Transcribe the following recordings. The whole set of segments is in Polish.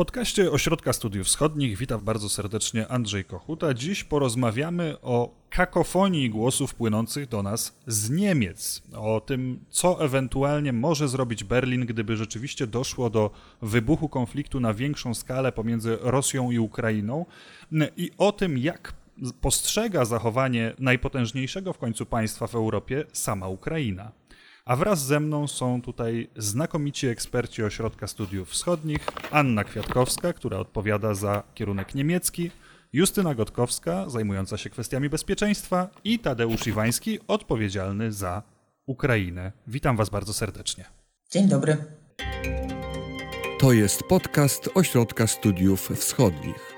podcaście Ośrodka Studiów Wschodnich witam bardzo serdecznie Andrzej Kochuta. Dziś porozmawiamy o kakofonii głosów płynących do nas z Niemiec. O tym, co ewentualnie może zrobić Berlin, gdyby rzeczywiście doszło do wybuchu konfliktu na większą skalę pomiędzy Rosją i Ukrainą. I o tym, jak postrzega zachowanie najpotężniejszego w końcu państwa w Europie sama Ukraina. A wraz ze mną są tutaj znakomici eksperci Ośrodka Studiów Wschodnich, Anna Kwiatkowska, która odpowiada za kierunek niemiecki, Justyna Gotkowska, zajmująca się kwestiami bezpieczeństwa i Tadeusz Iwański, odpowiedzialny za Ukrainę. Witam Was bardzo serdecznie. Dzień dobry. To jest podcast Ośrodka Studiów Wschodnich.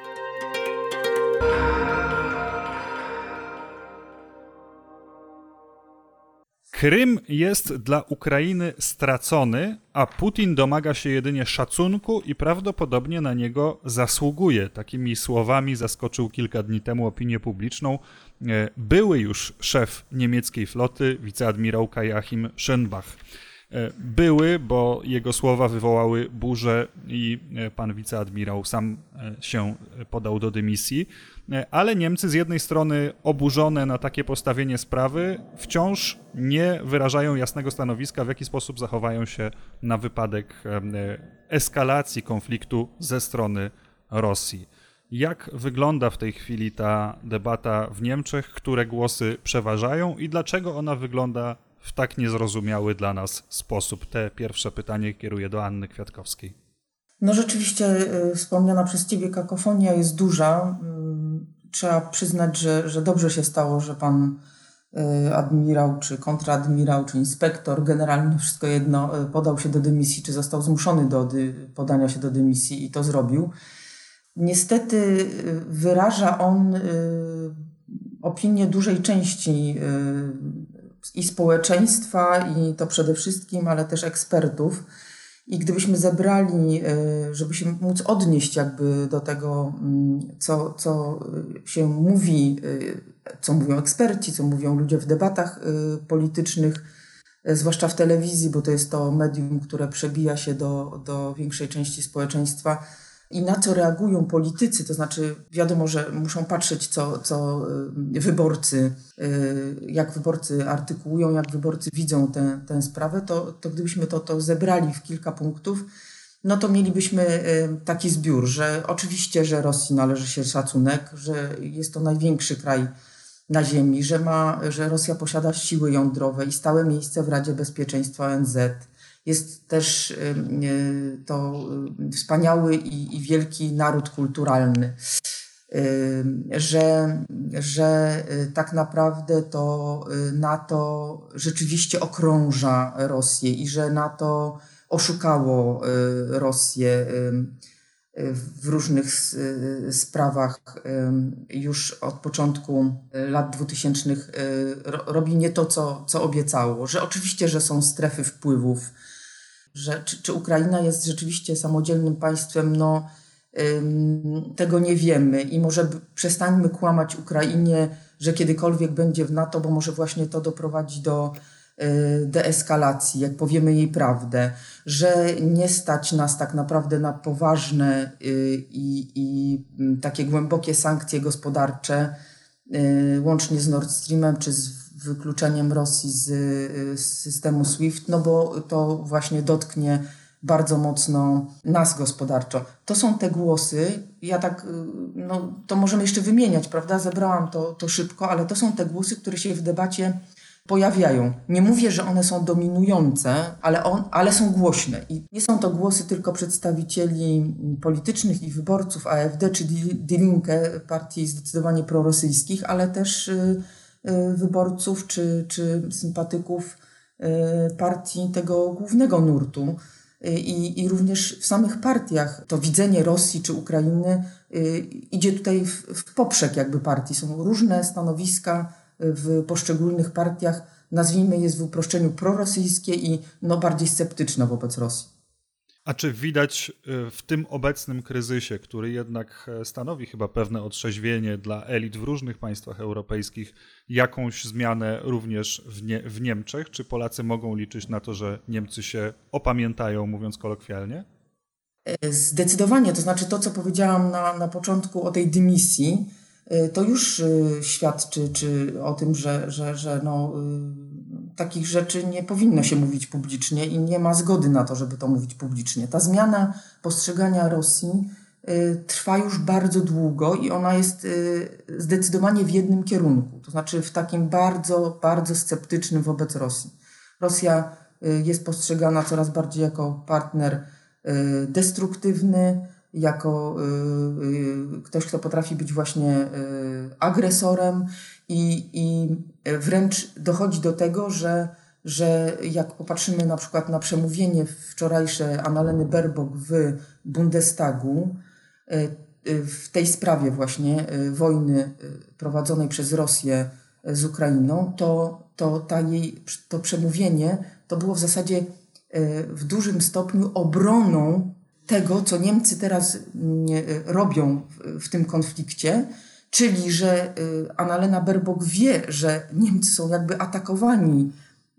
Krym jest dla Ukrainy stracony, a Putin domaga się jedynie szacunku i prawdopodobnie na niego zasługuje. Takimi słowami zaskoczył kilka dni temu opinię publiczną e, były już szef niemieckiej floty, wiceadmirał Kajachim Schönbach. E, były, bo jego słowa wywołały burzę i e, pan wiceadmirał sam się podał do dymisji. Ale Niemcy z jednej strony oburzone na takie postawienie sprawy wciąż nie wyrażają jasnego stanowiska, w jaki sposób zachowają się na wypadek eskalacji konfliktu ze strony Rosji. Jak wygląda w tej chwili ta debata w Niemczech, które głosy przeważają i dlaczego ona wygląda w tak niezrozumiały dla nas sposób? Te pierwsze pytanie kieruję do Anny Kwiatkowskiej. No rzeczywiście y, wspomniana przez Ciebie kakofonia jest duża. Mm, trzeba przyznać, że, że dobrze się stało, że pan y, admirał, czy kontradmirał, czy inspektor, generalnie wszystko jedno, y, podał się do dymisji, czy został zmuszony do podania się do dymisji i to zrobił. Niestety wyraża on opinię dużej części i społeczeństwa, i to przede wszystkim, ale też ekspertów. I gdybyśmy zebrali, e, żeby się móc odnieść jakby do tego, mm, co, co się mówi, e, co mówią eksperci, co mówią ludzie w debatach e, politycznych, zwłaszcza w telewizji, bo to jest to medium, które przebija się do, do większej części społeczeństwa, i na co reagują politycy, to znaczy wiadomo, że muszą patrzeć, co, co y, wyborcy, y, jak wyborcy artykułują, jak wyborcy widzą tę, tę sprawę, to, to gdybyśmy to, to zebrali w kilka punktów, no to mielibyśmy y, taki zbiór, że oczywiście, że Rosji należy się szacunek, że jest to największy kraj na Ziemi, że, ma, że Rosja posiada siły jądrowe i stałe miejsce w Radzie Bezpieczeństwa ONZ, jest też y, to wspaniały i, i wielki naród kulturalny. Że, że y, tak naprawdę to NATO rzeczywiście okrąża Rosję i że NATO oszukało Rosję w różnych sprawach już od początku lat 2000 robi nie to, co, co obiecało. Że oczywiście, że są strefy wpływów, że czy, czy Ukraina jest rzeczywiście samodzielnym państwem, no tego nie wiemy i może przestańmy kłamać Ukrainie, że kiedykolwiek będzie w NATO, bo może właśnie to doprowadzi do y, deeskalacji, jak powiemy jej prawdę, że nie stać nas tak naprawdę na poważne y, i, i takie głębokie sankcje gospodarcze, y, łącznie z Nord Streamem czy z wykluczeniem Rosji z, z systemu SWIFT, no bo to właśnie dotknie bardzo mocno nas gospodarczo. To są te głosy, ja tak, no to możemy jeszcze wymieniać, prawda? Zebrałam to, to szybko, ale to są te głosy, które się w debacie pojawiają. Nie mówię, że one są dominujące, ale, on, ale są głośne. I nie są to głosy tylko przedstawicieli politycznych i wyborców AfD czy Die Linke, partii zdecydowanie prorosyjskich, ale też y, Y, wyborców czy, czy sympatyków y, partii tego głównego nurtu. I, I również w samych partiach to widzenie Rosji czy Ukrainy idzie tutaj w, w poprzek jakby partii. Są różne stanowiska w poszczególnych partiach, nazwijmy je w uproszczeniu prorosyjskie i no, bardziej sceptyczne wobec Rosji. A czy widać y, w tym obecnym kryzysie, który jednak e, stanowi chyba pewne otrzeźwienie dla elit w różnych państwach europejskich, jakąś zmianę również w, nie, w Niemczech? Czy Polacy mogą liczyć na to, że Niemcy się opamiętają, mówiąc kolokwialnie? Zdecydowanie, to znaczy to, co powiedziałam na, na początku o tej dymisji, to już świadczy czy o tym, że, że, że no, takich rzeczy nie powinno się mówić publicznie i nie ma zgody na to, żeby to mówić publicznie. Ta zmiana postrzegania Rosji y, trwa już bardzo długo i ona jest y, zdecydowanie w jednym kierunku, to znaczy w takim bardzo, bardzo sceptycznym wobec Rosji. Rosja y, jest postrzegana coraz bardziej jako partner destruktywny, jako ktoś, kto potrafi być właśnie agresorem i, i wręcz dochodzi do tego, że, że jak popatrzymy na przykład na przemówienie wczorajsze Annaleny Baerbock w Bundestagu, w tej sprawie właśnie wojny prowadzonej przez Rosję z Ukrainą, to, to, ta jej, to przemówienie to było w zasadzie w dużym stopniu obroną tego, co Niemcy teraz mm, robią w, tym konflikcie, Czyli, że y, Annalena Baerbock wie, że Niemcy są jakby atakowani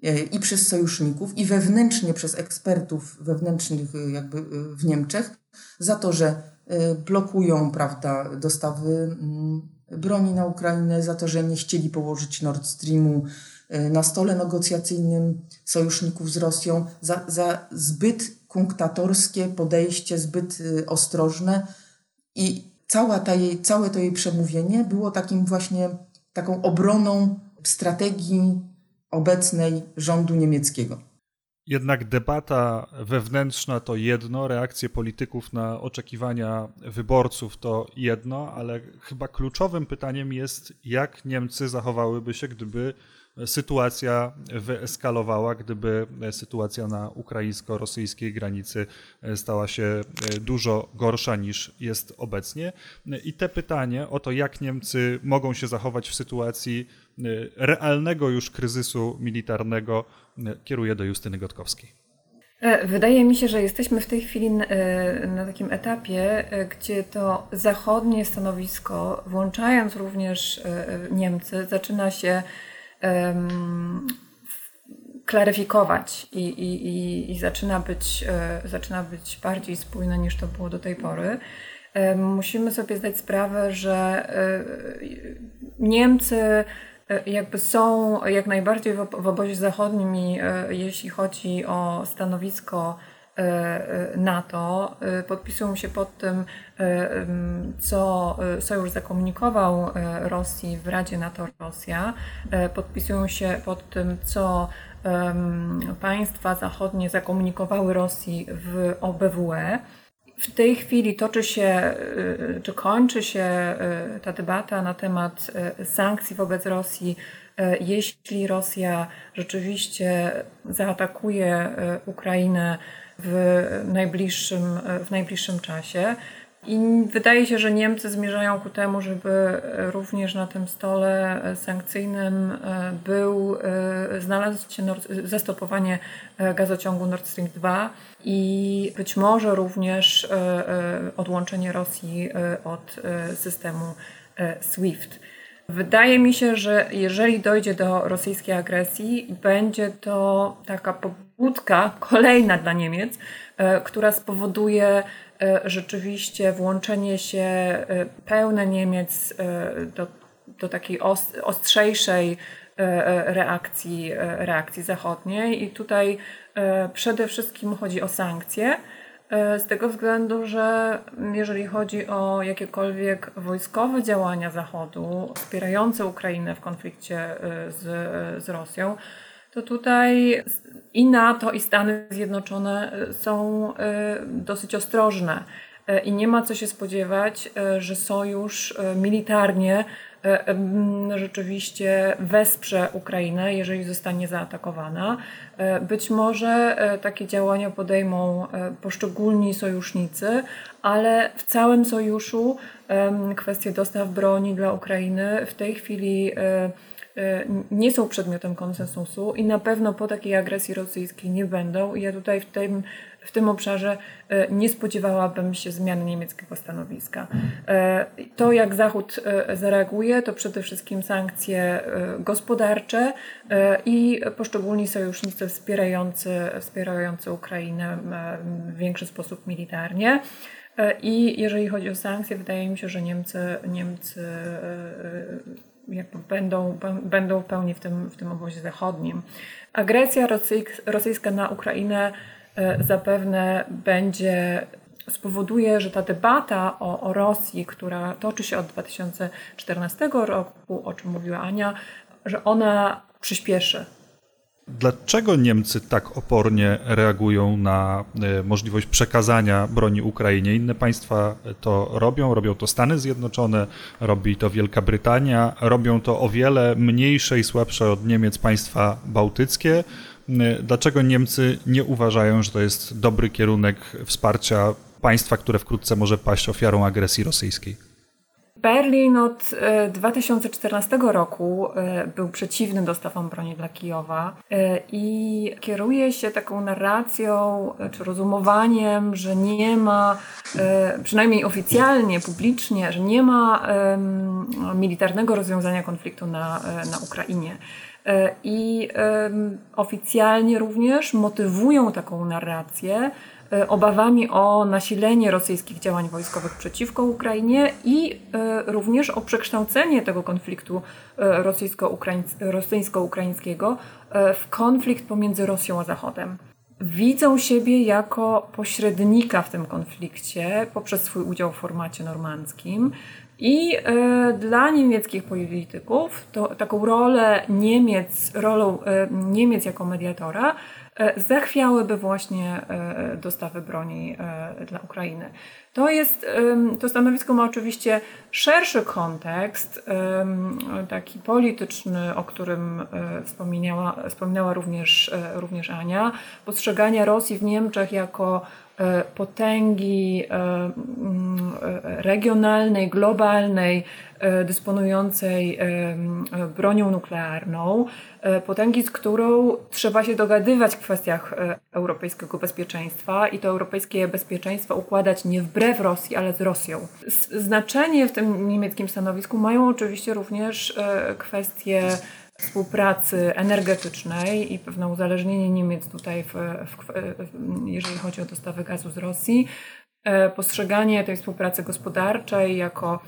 y, i przez sojuszników, i wewnętrznie przez ekspertów wewnętrznych jakby w Niemczech, za to, że blokują prawda, dostawy mm, broni na Ukrainę, za to, że nie chcieli położyć Nord Streamu na stole negocjacyjnym sojuszników z Rosją, za, za zbyt kunktatorskie podejście, zbyt ostrożne i cała ta jej, całe to jej przemówienie było takim właśnie taką obroną strategii obecnej rządu niemieckiego. Jednak debata wewnętrzna to jedno, reakcje polityków na oczekiwania wyborców to jedno, ale chyba kluczowym pytaniem jest, jak Niemcy zachowałyby się, gdyby sytuacja wyeskalowała, gdyby sytuacja na ukraińsko-rosyjskiej granicy stała się dużo gorsza niż jest obecnie. I te pytanie o to, jak Niemcy mogą się zachować w sytuacji realnego już kryzysu militarnego, kieruję do Justyny Gotkowskiej. E, wydaje mi się, że jesteśmy w tej chwili e, na takim etapie, e, gdzie to zachodnie stanowisko, włączając również Niemcy, zaczyna się klaryfikować i, i, i, i zaczyna, być, e, zaczyna być bardziej spójne niż to było do tej pory. Musimy sobie zdać sprawę, że e, Niemcy e, jakby są jak najbardziej w obozie zachodnim, jeśli chodzi o stanowisko NATO e, podpisują się pod tym, e, co Sojusz zakomunikował Rosji w Radzie NATO-Rosja, podpisują się pod tym, co państwa zachodnie zakomunikowały Rosji w OBWE. W tej chwili toczy się, czy kończy się ta debata na temat sankcji wobec Rosji, jeśli Rosja rzeczywiście zaatakuje Ukrainę w najbliższym, w najbliższym czasie. I wydaje się, że Niemcy zmierzają ku temu, żeby również na tym stole sankcyjnym e, był, e, znalazł się Nord, zastopowanie e, gazociągu Nord Stream 2 i być może również odłączenie Rosji od systemu SWIFT. Wydaje mi się, że jeżeli dojdzie do rosyjskiej agresji, będzie to taka pobudka kolejna dla Niemiec, e, która spowoduje e, rzeczywiście włączenie się e, pełne Niemiec do, do takiej ostrzejszej reakcji, reakcji zachodniej. I tutaj przede wszystkim chodzi o sankcje. Z tego względu, że jeżeli chodzi o jakiekolwiek wojskowe działania Zachodu wspierające Ukrainę w konflikcie z, z Rosją, to tutaj i NATO, i Stany Zjednoczone e, są e, dosyć ostrożne. E, I nie ma co się spodziewać, że sojusz militarnie rzeczywiście wesprze Ukrainę, jeżeli zostanie zaatakowana. Być może takie działania podejmą poszczególni sojusznicy, ale w całym sojuszu kwestie dostaw broni dla Ukrainy w tej chwili nie są przedmiotem konsensusu i na pewno po takiej agresji rosyjskiej nie będą. I ja tutaj w tym, w tym obszarze nie spodziewałabym się zmiany niemieckiego stanowiska. To, jak Zachód zareaguje, to przede wszystkim sankcje gospodarcze i poszczególni sojusznicy wspierający, wspierający Ukrainę w większy sposób militarnie. I jeżeli chodzi o sankcje, wydaje mi się, że Niemcy, Niemcy będą, będą w pełni w tym, w tym obozie zachodnim. Agresja rosyjska na Ukrainę zapewne będzie spowoduje, że ta debata o, o Rosji, która toczy się od 2014 roku, o czym mówiła Ania, że ona przyspieszy. Dlaczego Niemcy tak opornie reagują na e, możliwość przekazania broni Ukrainie? Inne państwa to robią, robią to Stany Zjednoczone, robi to Wielka Brytania, robią to o wiele mniejsze i słabsze od Niemiec państwa bałtyckie. E, dlaczego Niemcy nie uważają, że to jest dobry kierunek wsparcia państwa, które wkrótce może paść ofiarą agresji rosyjskiej? Berlin od 2014 e, roku e, był przeciwny dostawom broni dla Kijowa e, i kieruje się taką narracją czy rozumowaniem, że nie ma, przynajmniej oficjalnie, publicznie, że nie ma militarnego rozwiązania konfliktu na, na Ukrainie. I oficjalnie również motywują taką narrację obawami o nasilenie rosyjskich działań wojskowych przeciwko Ukrainie i e, również o przekształcenie tego konfliktu e, rosyjsko-ukraińskiego w konflikt pomiędzy Rosją a Zachodem. Widzą siebie jako pośrednika w tym konflikcie poprzez swój udział w formacie normandzkim. I dla niemieckich polityków to, taką rolę Niemiec, rolą Niemiec jako mediatora E, zachwiałyby właśnie e, dostawy broni e, dla Ukrainy. To jest, to stanowisko ma oczywiście szerszy kontekst, taki polityczny, o którym wspominała, wspominała również, również Ania, postrzegania Rosji w Niemczech jako potęgi regionalnej, globalnej, E, dysponującej e, bronią nuklearną, e, potęgi, z którą trzeba się dogadywać w kwestiach europejskiego bezpieczeństwa i to europejskie bezpieczeństwo układać nie wbrew Rosji, ale z Rosją. Znaczenie w tym niemieckim stanowisku mają oczywiście również kwestie współpracy energetycznej i pewne uzależnienie Niemiec tutaj, w, w, jeżeli chodzi o dostawy gazu z Rosji, postrzeganie tej współpracy gospodarczej jako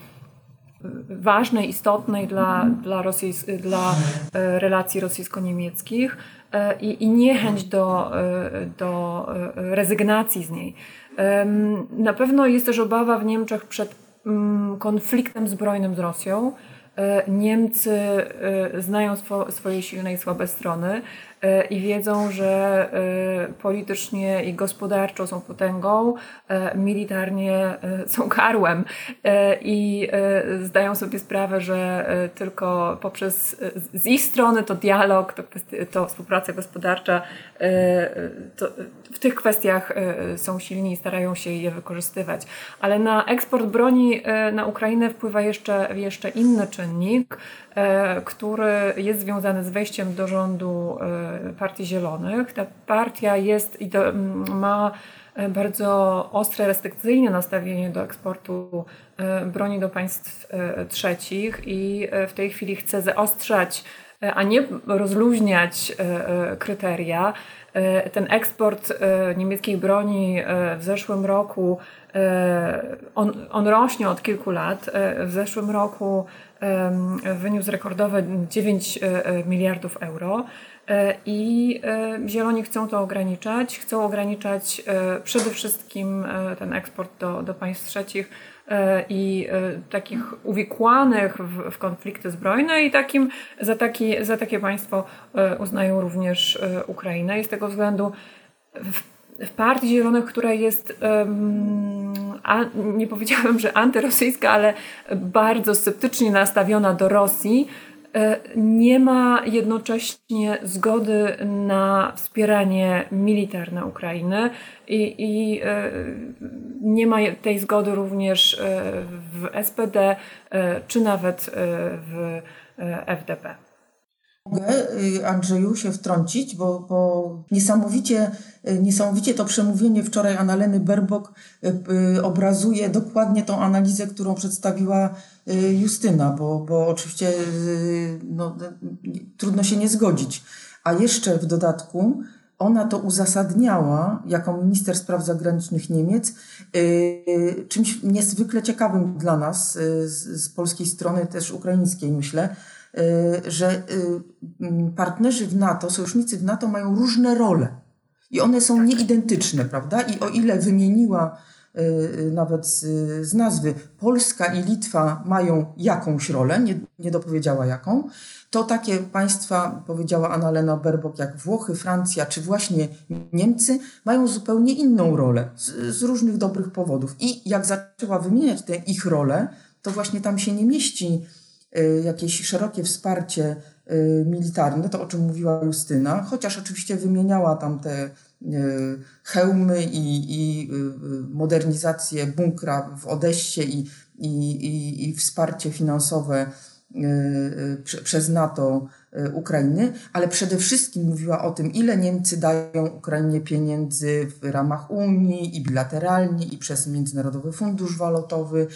ważnej, istotnej dla, dla, rosyjs- dla e, relacji rosyjsko-niemieckich e, i, i niechęć do, e, do rezygnacji z niej. Na pewno jest też obawa w Niemczech przed mm, konfliktem zbrojnym z Rosją. Niemcy znają swo, swoje silne i słabe strony. E, i wiedzą, że e, politycznie i gospodarczo są potęgą, e, militarnie są karłem i zdają sobie sprawę, że tylko poprzez z ich strony to dialog, to, to współpraca gospodarcza, to w tych kwestiach są silni i starają się je wykorzystywać. Ale na eksport broni na Ukrainę wpływa jeszcze, jeszcze inny czynnik, który jest związany z wejściem do rządu Partii Zielonych. Ta partia jest i do, ma bardzo ostre, restrykcyjne nastawienie do eksportu e, broni do państw e, trzecich i e, w tej chwili chce zaostrzać, a nie rozluźniać kryteria. Ten eksport niemieckiej broni w zeszłym roku, on, on rośnie od kilku lat. W zeszłym roku wyniósł rekordowe 9 miliardów euro. E, I e, Zieloni chcą to ograniczać. Chcą ograniczać e, przede wszystkim ten eksport do, do państw trzecich i takich uwikłanych w, w konflikty zbrojne i takim, za, taki, za takie państwo uznają również Ukrainę. I z tego względu w, w Partii Zielonych, która jest, a, nie powiedziałabym, że antyrosyjska, ale bardzo sceptycznie nastawiona do Rosji, nie ma jednocześnie zgody na wspieranie militarne Ukrainy i, i e, nie ma tej zgody również e, w SPD czy nawet w FDP. Mogę, y, Andrzeju, się wtrącić, bo, bo niesamowicie, y, niesamowicie to przemówienie wczoraj Annaleny Berbok y, obrazuje dokładnie tą analizę, którą przedstawiła Justyna, bo, bo oczywiście no, trudno się nie zgodzić. A jeszcze w dodatku ona to uzasadniała jako minister spraw zagranicznych Niemiec czymś niezwykle ciekawym dla nas z, z polskiej strony, też ukraińskiej myślę, że y, partnerzy w NATO, sojusznicy w NATO mają różne role i one są tak. nieidentyczne, prawda? I o ile wymieniła y, nawet z, nazwy Polska i Litwa mają jakąś rolę, nie, nie dopowiedziała jaką, to takie państwa, powiedziała Annalena Berbok, jak Włochy, Francja czy właśnie Niemcy, mają zupełnie inną rolę z, z różnych dobrych powodów. I jak zaczęła wymieniać te ich role, to właśnie tam się nie mieści Y, jakieś szerokie wsparcie y, militarne, to o czym mówiła Justyna, chociaż oczywiście wymieniała tam te y, hełmy i, i modernizację bunkra w Odeście i, i, i wsparcie finansowe przez NATO Ukrainy, ale przede wszystkim mówiła o tym, ile Niemcy dają Ukrainie pieniędzy w ramach Unii i bilateralnie, i przez Międzynarodowy Fundusz Walutowy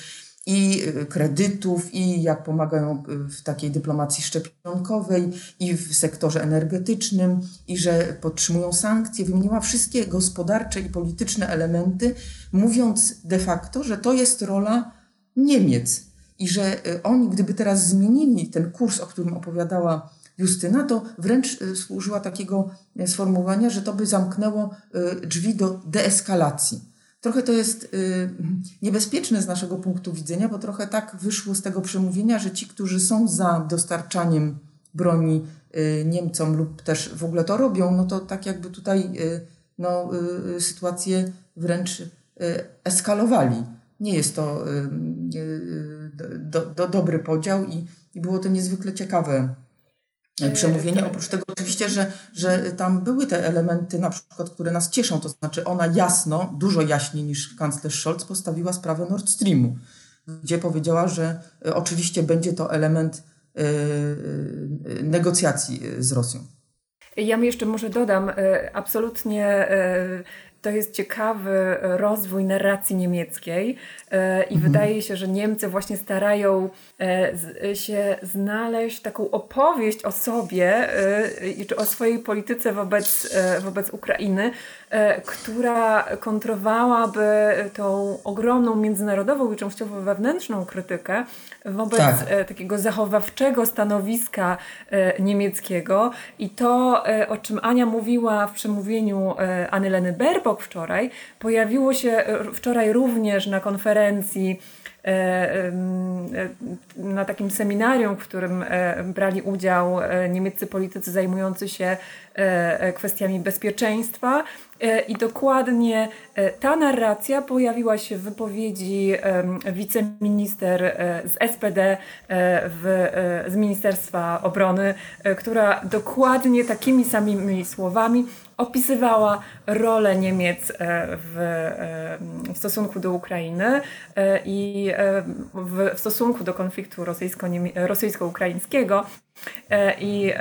i y, kredytów, i jak pomagają y, w takiej dyplomacji szczepionkowej, i w sektorze energetycznym, i że podtrzymują sankcje. Wymieniła wszystkie gospodarcze i polityczne elementy, mówiąc de facto, że to jest rola Niemiec i że y, oni, gdyby teraz zmienili ten kurs, o którym opowiadała Justyna, to wręcz służyła takiego sformułowania, że to by zamknęło drzwi do deeskalacji. Trochę to jest y, niebezpieczne z naszego punktu widzenia, bo trochę tak wyszło z tego przemówienia, że ci, którzy są za dostarczaniem broni y, Niemcom lub też w ogóle to robią, no to tak jakby tutaj y, no, sytuację wręcz eskalowali. Nie jest to do, do, dobry podział i, i było to niezwykle ciekawe E, przemówienie. Oprócz tego oczywiście, że, że tam były te elementy na przykład, które nas cieszą, to znaczy ona jasno, dużo jaśniej niż kanclerz Scholz postawiła sprawę Nord Streamu, gdzie powiedziała, że e, oczywiście będzie to element e, negocjacji z Rosją. Ja mi jeszcze może dodam, absolutnie to jest ciekawy rozwój narracji niemieckiej i mhm. wydaje się, że Niemcy właśnie starają E, się znaleźć taką opowieść o sobie e, czy o swojej polityce wobec, e, wobec Ukrainy, która kontrowałaby tą ogromną międzynarodową i częściowo wewnętrzną krytykę wobec tak. takiego zachowawczego stanowiska niemieckiego. I to, o czym Ania mówiła w przemówieniu Anyleny Berbok wczoraj, pojawiło się wczoraj również na konferencji E, e, na takim seminarium, w którym e, brali udział niemieccy politycy zajmujący się kwestiami bezpieczeństwa. I dokładnie ta narracja pojawiła się w wypowiedzi wiceminister z SPD w, z Ministerstwa Obrony, która dokładnie takimi samymi słowami opisywała rolę Niemiec e, w, e, w stosunku do Ukrainy e, i w, w stosunku do konfliktu rosyjsko-ukraińskiego. I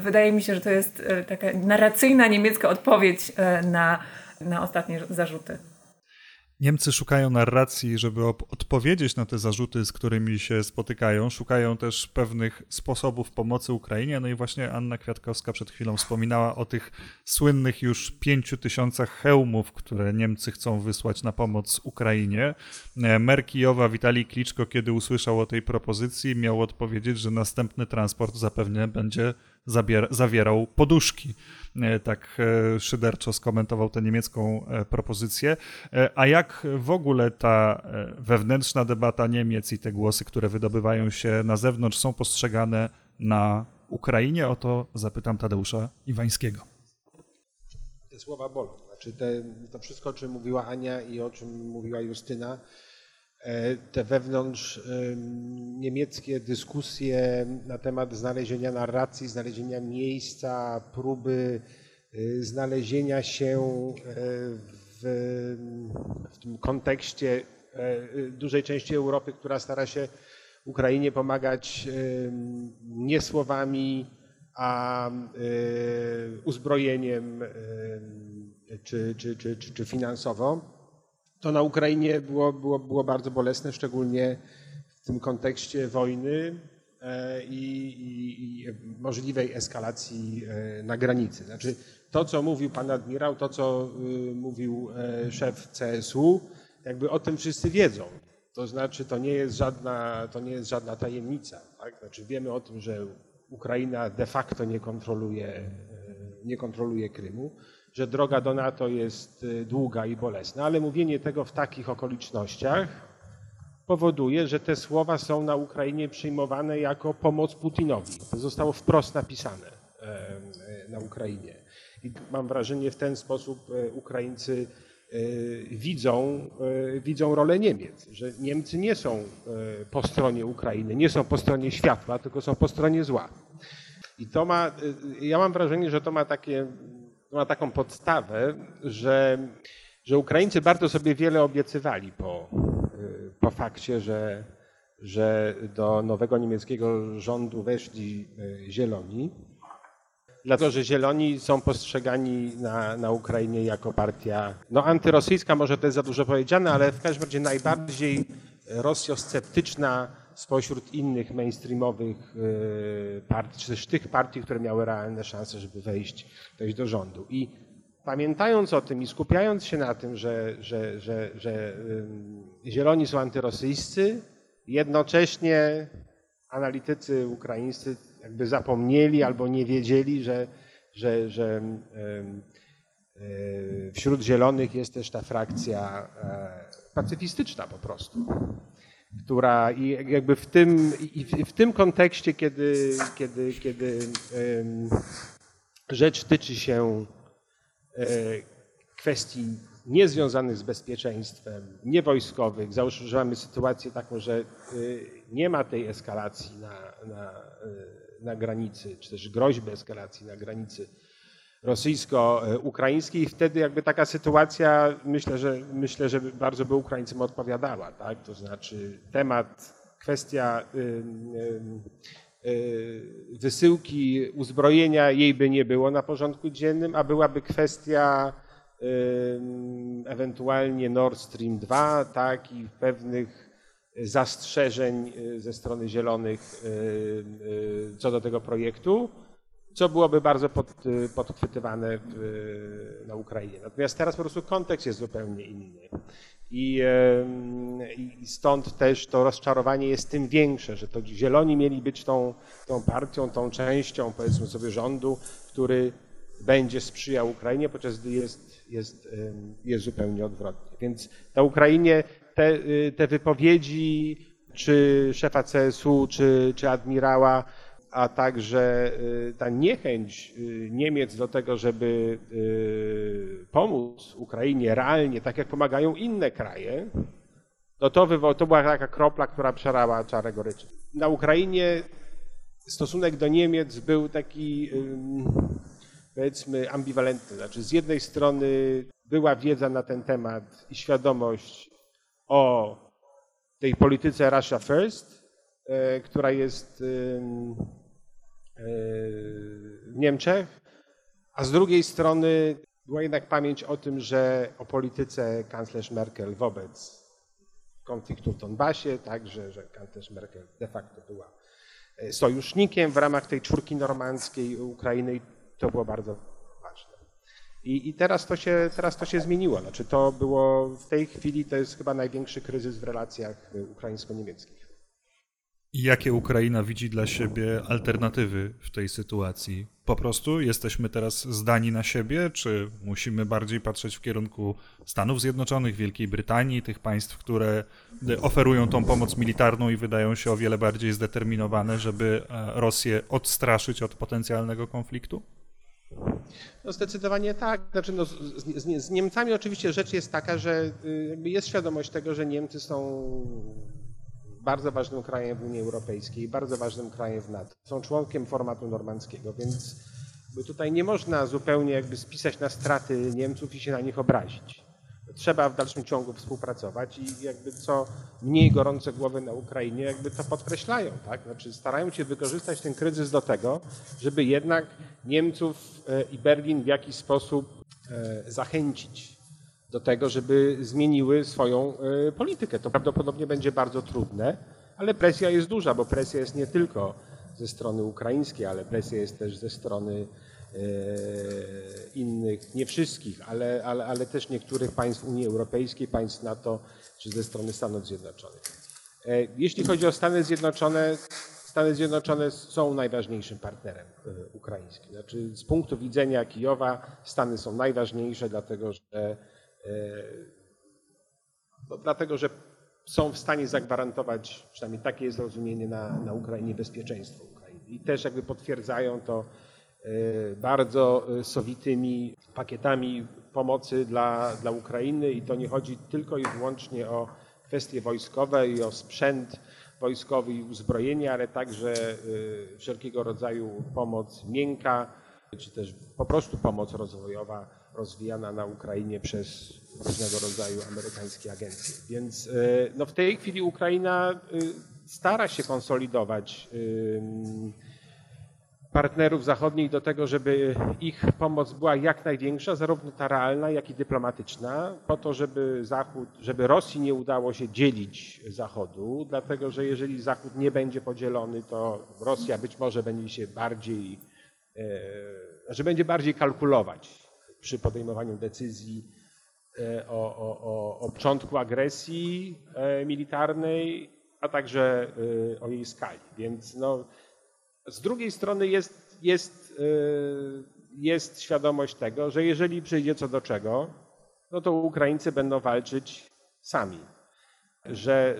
wydaje mi się, że to jest taka narracyjna niemiecka odpowiedź na, na ostatnie zarzuty. Niemcy szukają narracji, żeby odpowiedzieć na te zarzuty, z którymi się spotykają. Szukają też pewnych sposobów pomocy Ukrainie. No i właśnie Anna Kwiatkowska przed chwilą wspominała o tych słynnych już pięciu tysiącach hełmów, które Niemcy chcą wysłać na pomoc Ukrainie. E, mer Kijowa Kliczko, kiedy usłyszał o tej propozycji, miał odpowiedzieć, że następny transport zapewne będzie zawierał poduszki. E, tak e, szyderczo skomentował tę niemiecką e, propozycję. A jak w ogóle ta wewnętrzna debata Niemiec i te głosy, które wydobywają się na zewnątrz, są postrzegane na Ukrainie? O to zapytam Tadeusza Iwańskiego. Te słowa bolą. Znaczy te, to wszystko, o czym mówiła Ania i o czym mówiła Justyna, te wewnątrz niemieckie dyskusje na temat znalezienia narracji, znalezienia miejsca, próby y, znalezienia się w, w tym kontekście dużej części Europy, która stara się Ukrainie pomagać nie słowami, a uzbrojeniem czy, czy, czy, czy, czy finansowo, to na Ukrainie było, było, było bardzo bolesne, szczególnie w tym kontekście wojny e, i, i, i możliwej eskalacji e, na granicy. Znaczy, to, co mówił pan admirał, to, co y, mówił e, szef CSU, jakby o tym wszyscy wiedzą. To znaczy, to nie jest żadna, to nie jest żadna tajemnica. Tak? Znaczy, wiemy o tym, że Ukraina de facto nie kontroluje, nie kontroluje Krymu, że droga do NATO jest e, długa i bolesna, ale mówienie tego w takich okolicznościach powoduje, że te słowa są na Ukrainie przyjmowane jako pomoc Putinowi. To zostało wprost napisane e, na Ukrainie. I mam wrażenie, w ten sposób Ukraińcy widzą, widzą rolę Niemiec, że Niemcy nie są po stronie Ukrainy, nie są po stronie światła, tylko są po stronie zła. I to ma, ja mam wrażenie, że to ma, takie, ma taką podstawę, że, że Ukraińcy bardzo sobie wiele obiecywali po, po fakcie, że, że do nowego niemieckiego rządu weszli zieloni. Dlatego, że zieloni są postrzegani na, na Ukrainie jako partia no, antyrosyjska, może to jest za dużo powiedziane, ale w każdym razie najbardziej rosjosceptyczna spośród innych mainstreamowych y, partii, czy też tych partii, które miały realne szanse, żeby wejść, wejść do rządu. I pamiętając o tym i skupiając się na tym, że, że, że, że zieloni są antyrosyjscy, jednocześnie analitycy ukraińscy jakby zapomnieli albo nie wiedzieli, że, że, że y, wśród zielonych jest też ta frakcja e, pacyfistyczna po prostu która i jakby w tym, i w tym kontekście, kiedy, kiedy, kiedy rzecz tyczy się e, kwestii niezwiązanych z bezpieczeństwem, niewojskowych, mamy sytuację taką, że e, nie ma tej eskalacji na, na, e, na granicy, czy też groźby eskalacji na granicy rosyjsko-ukraińskiej i wtedy jakby taka sytuacja myślę, że myślę, że bardzo by Ukraińcom odpowiadała, tak? To znaczy temat, kwestia y, y, y, wysyłki uzbrojenia jej by nie było na porządku dziennym, a byłaby kwestia ewentualnie Nord Stream 2, tak, i pewnych zastrzeżeń ze strony zielonych co do tego projektu co byłoby bardzo pod, y, podchwytywane w, y, na Ukrainie. Natomiast teraz po prostu kontekst jest zupełnie inny. I, I, stąd też to rozczarowanie jest tym większe, że to zieloni mieli być tą, tą partią, tą częścią, powiedzmy sobie, rządu, który będzie sprzyjał Ukrainie, podczas gdy jest, jest, jest zupełnie odwrotnie. Więc na Ukrainie te, y, te wypowiedzi czy szefa CSU, czy, czy admirała, a także y, ta niechęć y, Niemiec do tego, żeby y, pomóc Ukrainie realnie, tak jak pomagają inne kraje, no to, to była taka kropla, która przerała czarę goryczy. Na Ukrainie stosunek do Niemiec był taki, powiedzmy, ambiwalentny. Znaczy, z jednej strony była wiedza na ten temat i świadomość o tej polityce Russia First, która jest Niemczech, a z drugiej strony była jednak pamięć o tym, że o polityce kanclerz Merkel wobec konfliktu w Donbasie, także, że kanclerz Merkel de facto była e, sojusznikiem w ramach tej czwórki normandzkiej Ukrainy i to było bardzo ważne. I, I, teraz, to się, teraz to się zmieniło. Znaczy to było w tej chwili to jest chyba największy kryzys w relacjach ukraińsko-niemieckich. Jakie Ukraina widzi dla siebie alternatywy w tej sytuacji? Po prostu jesteśmy teraz zdani na siebie, czy musimy bardziej patrzeć w kierunku Stanów Zjednoczonych, Wielkiej Brytanii, tych państw, które oferują tą pomoc militarną i wydają się o wiele bardziej zdeterminowane, żeby e, Rosję odstraszyć od potencjalnego konfliktu? No zdecydowanie tak. Znaczy, no, z, z, z Niemcami oczywiście rzecz jest taka, że y, jest świadomość tego, że Niemcy są bardzo ważnym krajem w Unii Europejskiej, bardzo ważnym krajem w NATO. Są członkiem formatu normandzkiego, więc tutaj nie można zupełnie jakby spisać na straty Niemców i się na nich obrazić. trzeba w dalszym ciągu współpracować i jakby co mniej gorące głowy na Ukrainie jakby to podkreślają, tak? Znaczy starają się wykorzystać ten kryzys do tego, żeby jednak Niemców e, i Berlin w jakiś sposób e, zachęcić do tego, żeby zmieniły swoją e, politykę. To prawdopodobnie będzie bardzo trudne, ale presja jest duża, bo presja jest nie tylko ze strony ukraińskiej, ale presja jest też ze strony innych, nie wszystkich, ale, ale, ale też niektórych państw Unii Europejskiej, państw NATO czy ze strony Stanów Zjednoczonych. Jeśli chodzi o Stany Zjednoczone, Stany Zjednoczone są najważniejszym partnerem ukraińskim. Znaczy, z punktu widzenia Kijowa Stany są najważniejsze, dlatego że E, no, dlatego, że są w stanie zagwarantować, przynajmniej takie jest rozumienie na, na Ukrainie, bezpieczeństwo Ukrainy. I też jakby potwierdzają to e, bardzo e, sowitymi pakietami pomocy dla, dla Ukrainy i to nie chodzi tylko i wyłącznie o kwestie wojskowe i o sprzęt wojskowy i uzbrojenie, ale także wszelkiego rodzaju pomoc miękka, czy też po prostu pomoc rozwojowa rozwijana na Ukrainie przez różnego rodzaju amerykańskie agencje. Więc e, no w tej chwili Ukraina e, stara się konsolidować partnerów zachodnich do tego, żeby ich pomoc była jak największa, zarówno ta realna, jak i dyplomatyczna, po to, żeby Zachód, żeby Rosji nie udało się dzielić Zachodu, dlatego że jeżeli Zachód nie będzie podzielony, to Rosja być może będzie się bardziej, e, że będzie bardziej kalkulować przy podejmowaniu decyzji e, o, o, o, o początku agresji e, militarnej, a także e, o jej skali. Więc no, z drugiej strony jest, jest, jest świadomość tego, że jeżeli przyjdzie co do czego, no to Ukraińcy będą walczyć sami. Że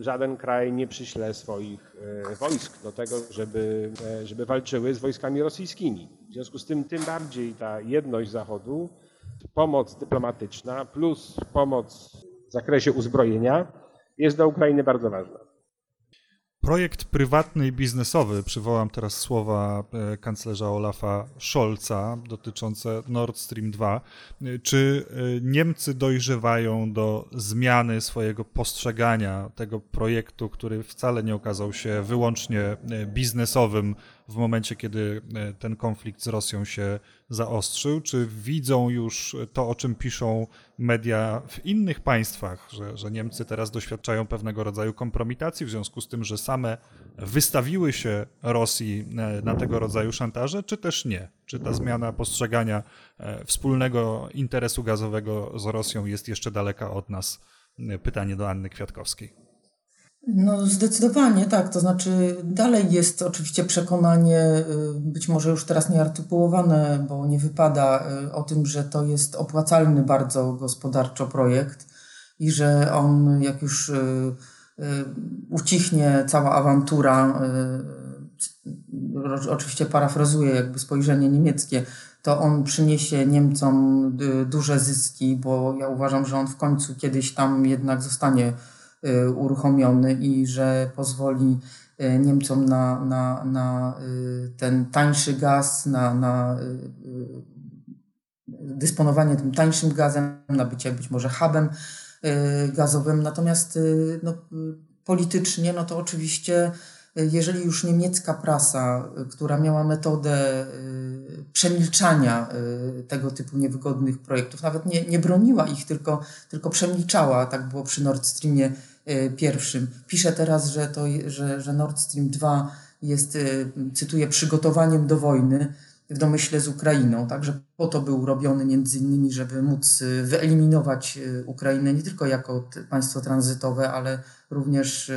żaden kraj nie przyśle swoich wojsk do tego, żeby, żeby walczyły z wojskami rosyjskimi. W związku z tym tym bardziej ta jedność Zachodu, pomoc dyplomatyczna plus pomoc w zakresie uzbrojenia jest dla Ukrainy bardzo ważna. Projekt prywatny i biznesowy, przywołam teraz słowa e, kanclerza Olafa Scholza dotyczące Nord Stream 2. Czy e, Niemcy dojrzewają do zmiany swojego postrzegania tego projektu, który wcale nie okazał się wyłącznie e, biznesowym w momencie, kiedy e, ten konflikt z Rosją się zaostrzył? Czy widzą już to, o czym piszą media w innych państwach, że, że Niemcy teraz doświadczają pewnego rodzaju kompromitacji w związku z tym, że same wystawiły się Rosji e, na tego rodzaju szantaże, czy też nie? Czy ta zmiana postrzegania e, wspólnego interesu gazowego z Rosją jest jeszcze daleka od nas? Pytanie do Anny Kwiatkowskiej. No, zdecydowanie tak. To znaczy, dalej jest oczywiście przekonanie, y, być może już teraz nieartykułowane, bo nie wypada, y, o tym, że to jest opłacalny bardzo gospodarczo projekt i że on, jak już y, ucichnie cała awantura, oczywiście parafrazuję jakby spojrzenie niemieckie, to on przyniesie Niemcom duże zyski, bo ja uważam, że on w końcu kiedyś tam jednak zostanie uruchomiony i że pozwoli y, Niemcom na, na, na y, ten tańszy gaz, na, na dysponowanie tym tańszym gazem, na bycie być może hubem gazowym. Natomiast no, politycznie, no to oczywiście jeżeli już niemiecka prasa, która miała metodę przemilczania tego typu niewygodnych projektów, nawet nie, nie broniła ich, tylko, tylko przemilczała, tak było przy Nord Streamie Y, pierwszym. Pisze teraz, że, to, że, że Nord Stream 2 jest, y, cytuję, przygotowaniem do wojny w domyśle z Ukrainą. Także po to był robiony między innymi, żeby móc y, wyeliminować Ukrainę nie tylko jako państwo tranzytowe, ale również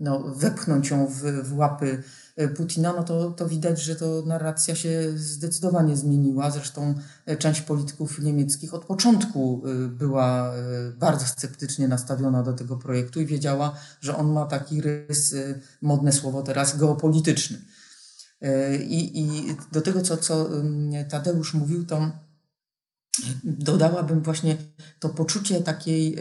no, wepchnąć ją w, w łapy E, Putina, no to, to widać, że to narracja się zdecydowanie zmieniła. Zresztą e, część polityków niemieckich od początku e, była bardzo sceptycznie nastawiona do tego projektu i wiedziała, że on ma taki rys, modne słowo teraz, geopolityczny. I, i do tego, co, co Tadeusz mówił, to dodałabym właśnie to poczucie takiej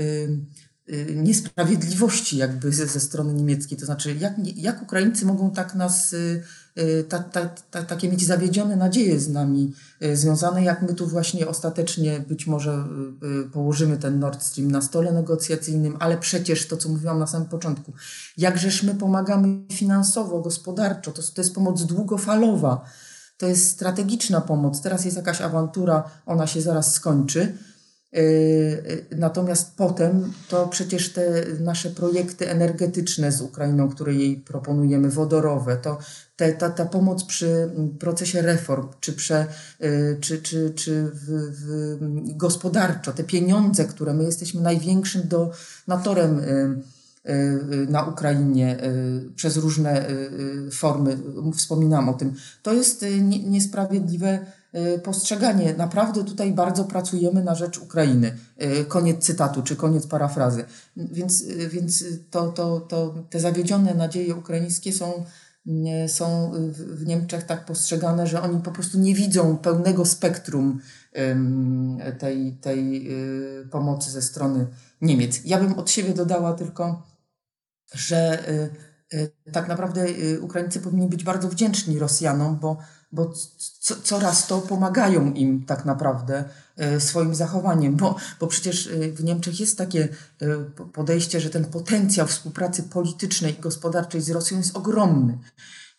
niesprawiedliwości jakby ze, ze strony niemieckiej. To znaczy, jak, jak Ukraińcy mogą tak nas y, ta, ta, ta, takie mieć zawiedzione nadzieje z nami związane, jak my tu właśnie ostatecznie być może położymy ten Nord Stream na stole negocjacyjnym, ale przecież to, co mówiłam na samym początku, jakżeż my pomagamy finansowo, gospodarczo, to, to jest pomoc długofalowa, to jest strategiczna pomoc. Teraz jest jakaś awantura, ona się zaraz skończy natomiast potem to przecież te nasze projekty energetyczne z Ukrainą, które jej proponujemy, wodorowe, to te, ta, ta pomoc przy procesie reform, czy, prze, yy, czy, czy, czy w, w gospodarczo, te pieniądze, które my jesteśmy największym donatorem na Ukrainie przez różne formy, wspominam o tym, to jest niesprawiedliwe postrzeganie. Naprawdę tutaj bardzo pracujemy na rzecz Ukrainy. Y, koniec cytatu, czy koniec parafrazy. Więc, y, więc to, to, to, te zawiedzione nadzieje ukraińskie są, są w Niemczech tak postrzegane, że oni po prostu nie widzą pełnego spektrum tej, tej pomocy ze strony Niemiec. Ja bym od siebie dodała tylko, że tak naprawdę Ukraińcy powinni być bardzo wdzięczni Rosjanom, bo bo co, coraz to pomagają im tak naprawdę e, swoim zachowaniem, bo, bo przecież e, w Niemczech jest takie e, podejście, że ten potencjał współpracy politycznej i gospodarczej z Rosją jest ogromny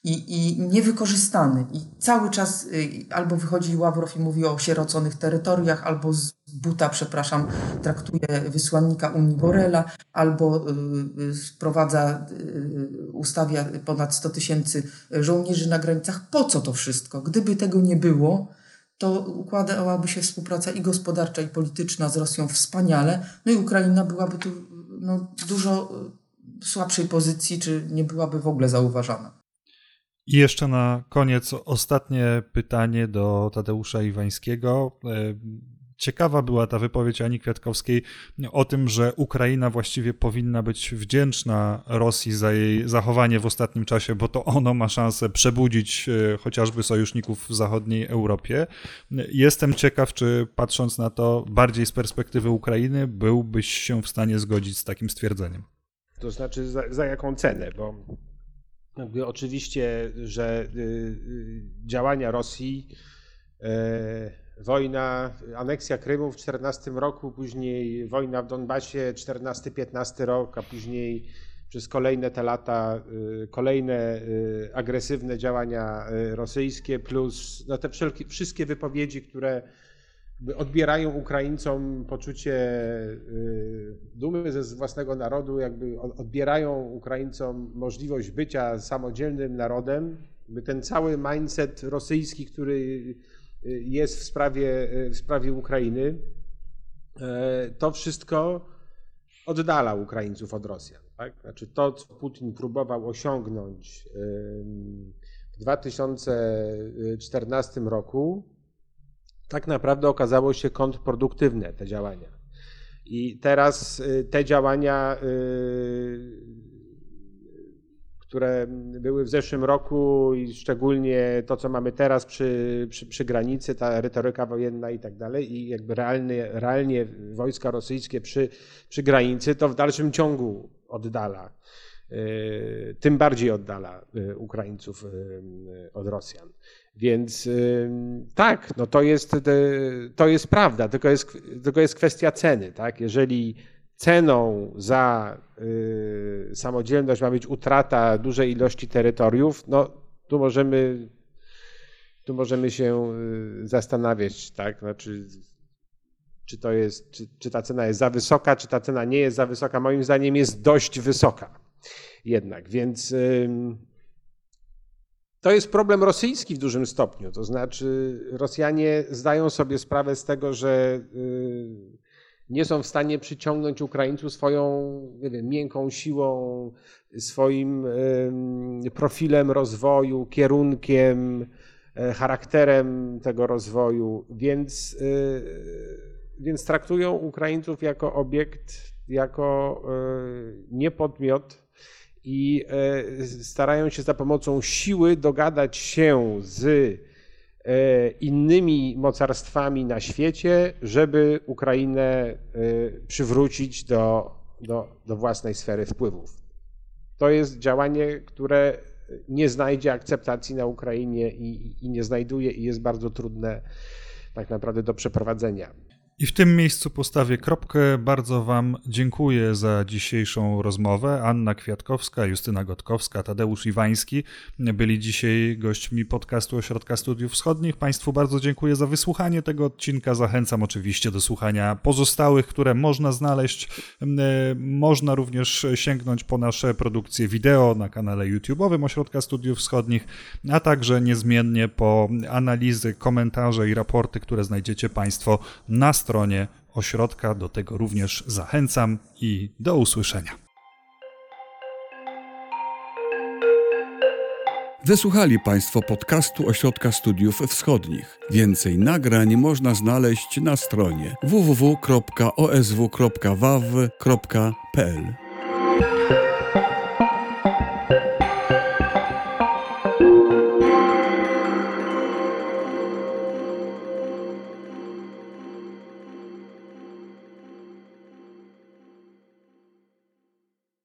i, i niewykorzystany. I cały czas albo wychodzi Ławrow i mówi o sieroconych terytoriach, albo z buta, przepraszam, traktuje wysłannika Unii Borela, albo y, y, sprowadza, ustawia ponad 100 tysięcy żołnierzy na granicach. Po co to wszystko? Gdyby tego nie było, to układałaby się współpraca i gospodarcza, i polityczna z Rosją wspaniale, no i Ukraina byłaby tu no, dużo słabszej pozycji, czy nie byłaby w ogóle zauważana. I jeszcze na koniec ostatnie pytanie do Tadeusza Iwańskiego. Ciekawa była ta wypowiedź Ani Kwiatkowskiej o tym, że Ukraina właściwie powinna być wdzięczna Rosji za jej zachowanie w ostatnim czasie, bo to ono ma szansę przebudzić e, chociażby sojuszników w zachodniej Europie. Jestem ciekaw, czy patrząc na to bardziej z perspektywy Ukrainy, byłbyś się w stanie zgodzić z takim stwierdzeniem. To znaczy, za, za jaką cenę? Bo jakby oczywiście, że y, y, działania Rosji, e, wojna, aneksja Krymu w 14 roku, później wojna w Donbasie 14-15 rok, a później przez kolejne te lata y, kolejne agresywne działania rosyjskie, plus no te wszelkie, wszystkie wypowiedzi, które odbierają Ukraińcom poczucie y, dumy ze własnego narodu, jakby odbierają Ukraińcom możliwość bycia samodzielnym narodem. Ten cały mindset rosyjski, który y, jest w sprawie, w sprawie Ukrainy, to wszystko oddala Ukraińców od Rosjan. Tak? Znaczy to, co Putin próbował osiągnąć w 2014 roku, tak naprawdę okazało się kontrproduktywne te działania. I teraz y, te działania, y, które były w zeszłym roku i szczególnie to, co mamy teraz przy, przy, przy granicy, ta retoryka wojenna i tak dalej, i jakby realnie, realnie wojska rosyjskie przy, przy granicy, to w dalszym ciągu oddala, y, tym bardziej oddala Ukraińców od Rosjan. Więc tak, no to jest, to jest prawda, tylko jest, tylko jest kwestia ceny. Tak? Jeżeli ceną za y, samodzielność ma być utrata dużej ilości terytoriów, no tu możemy, tu możemy się y, zastanawiać, tak? Znaczy, czy to jest, czy, czy ta cena jest za wysoka, czy ta cena nie jest za wysoka. Moim zdaniem jest dość wysoka jednak, więc to jest problem rosyjski w dużym stopniu. To znaczy, Rosjanie zdają sobie sprawę z tego, że y, nie są w stanie przyciągnąć Ukraińców swoją nie wiem, miękką siłą, swoim profilem rozwoju, kierunkiem, e, charakterem tego rozwoju, więc, y, więc traktują Ukraińców jako obiekt, jako y, niepodmiot i e, starają się za pomocą siły dogadać się z e, innymi mocarstwami na świecie, żeby Ukrainę e, przywrócić do, do, do własnej sfery wpływów. To jest działanie, które nie znajdzie akceptacji na Ukrainie i, i nie znajduje i jest bardzo trudne tak naprawdę do przeprowadzenia. I w tym miejscu postawię kropkę. Bardzo Wam dziękuję za dzisiejszą rozmowę. Anna Kwiatkowska, Justyna Gotkowska, Tadeusz Iwański byli dzisiaj gośćmi podcastu Ośrodka Studiów Wschodnich. Państwu bardzo dziękuję za wysłuchanie tego odcinka. Zachęcam oczywiście do słuchania pozostałych, które można znaleźć. E, można również sięgnąć po nasze produkcje wideo na kanale YouTube'owym Ośrodka Studiów Wschodnich, a także niezmiennie po analizy, komentarze i raporty, które znajdziecie Państwo na stronie ośrodka. Do tego również zachęcam i do usłyszenia. Wysłuchali Państwo podcastu Ośrodka Studiów Wschodnich. Więcej nagrań można znaleźć na stronie www.osw.waw.pl.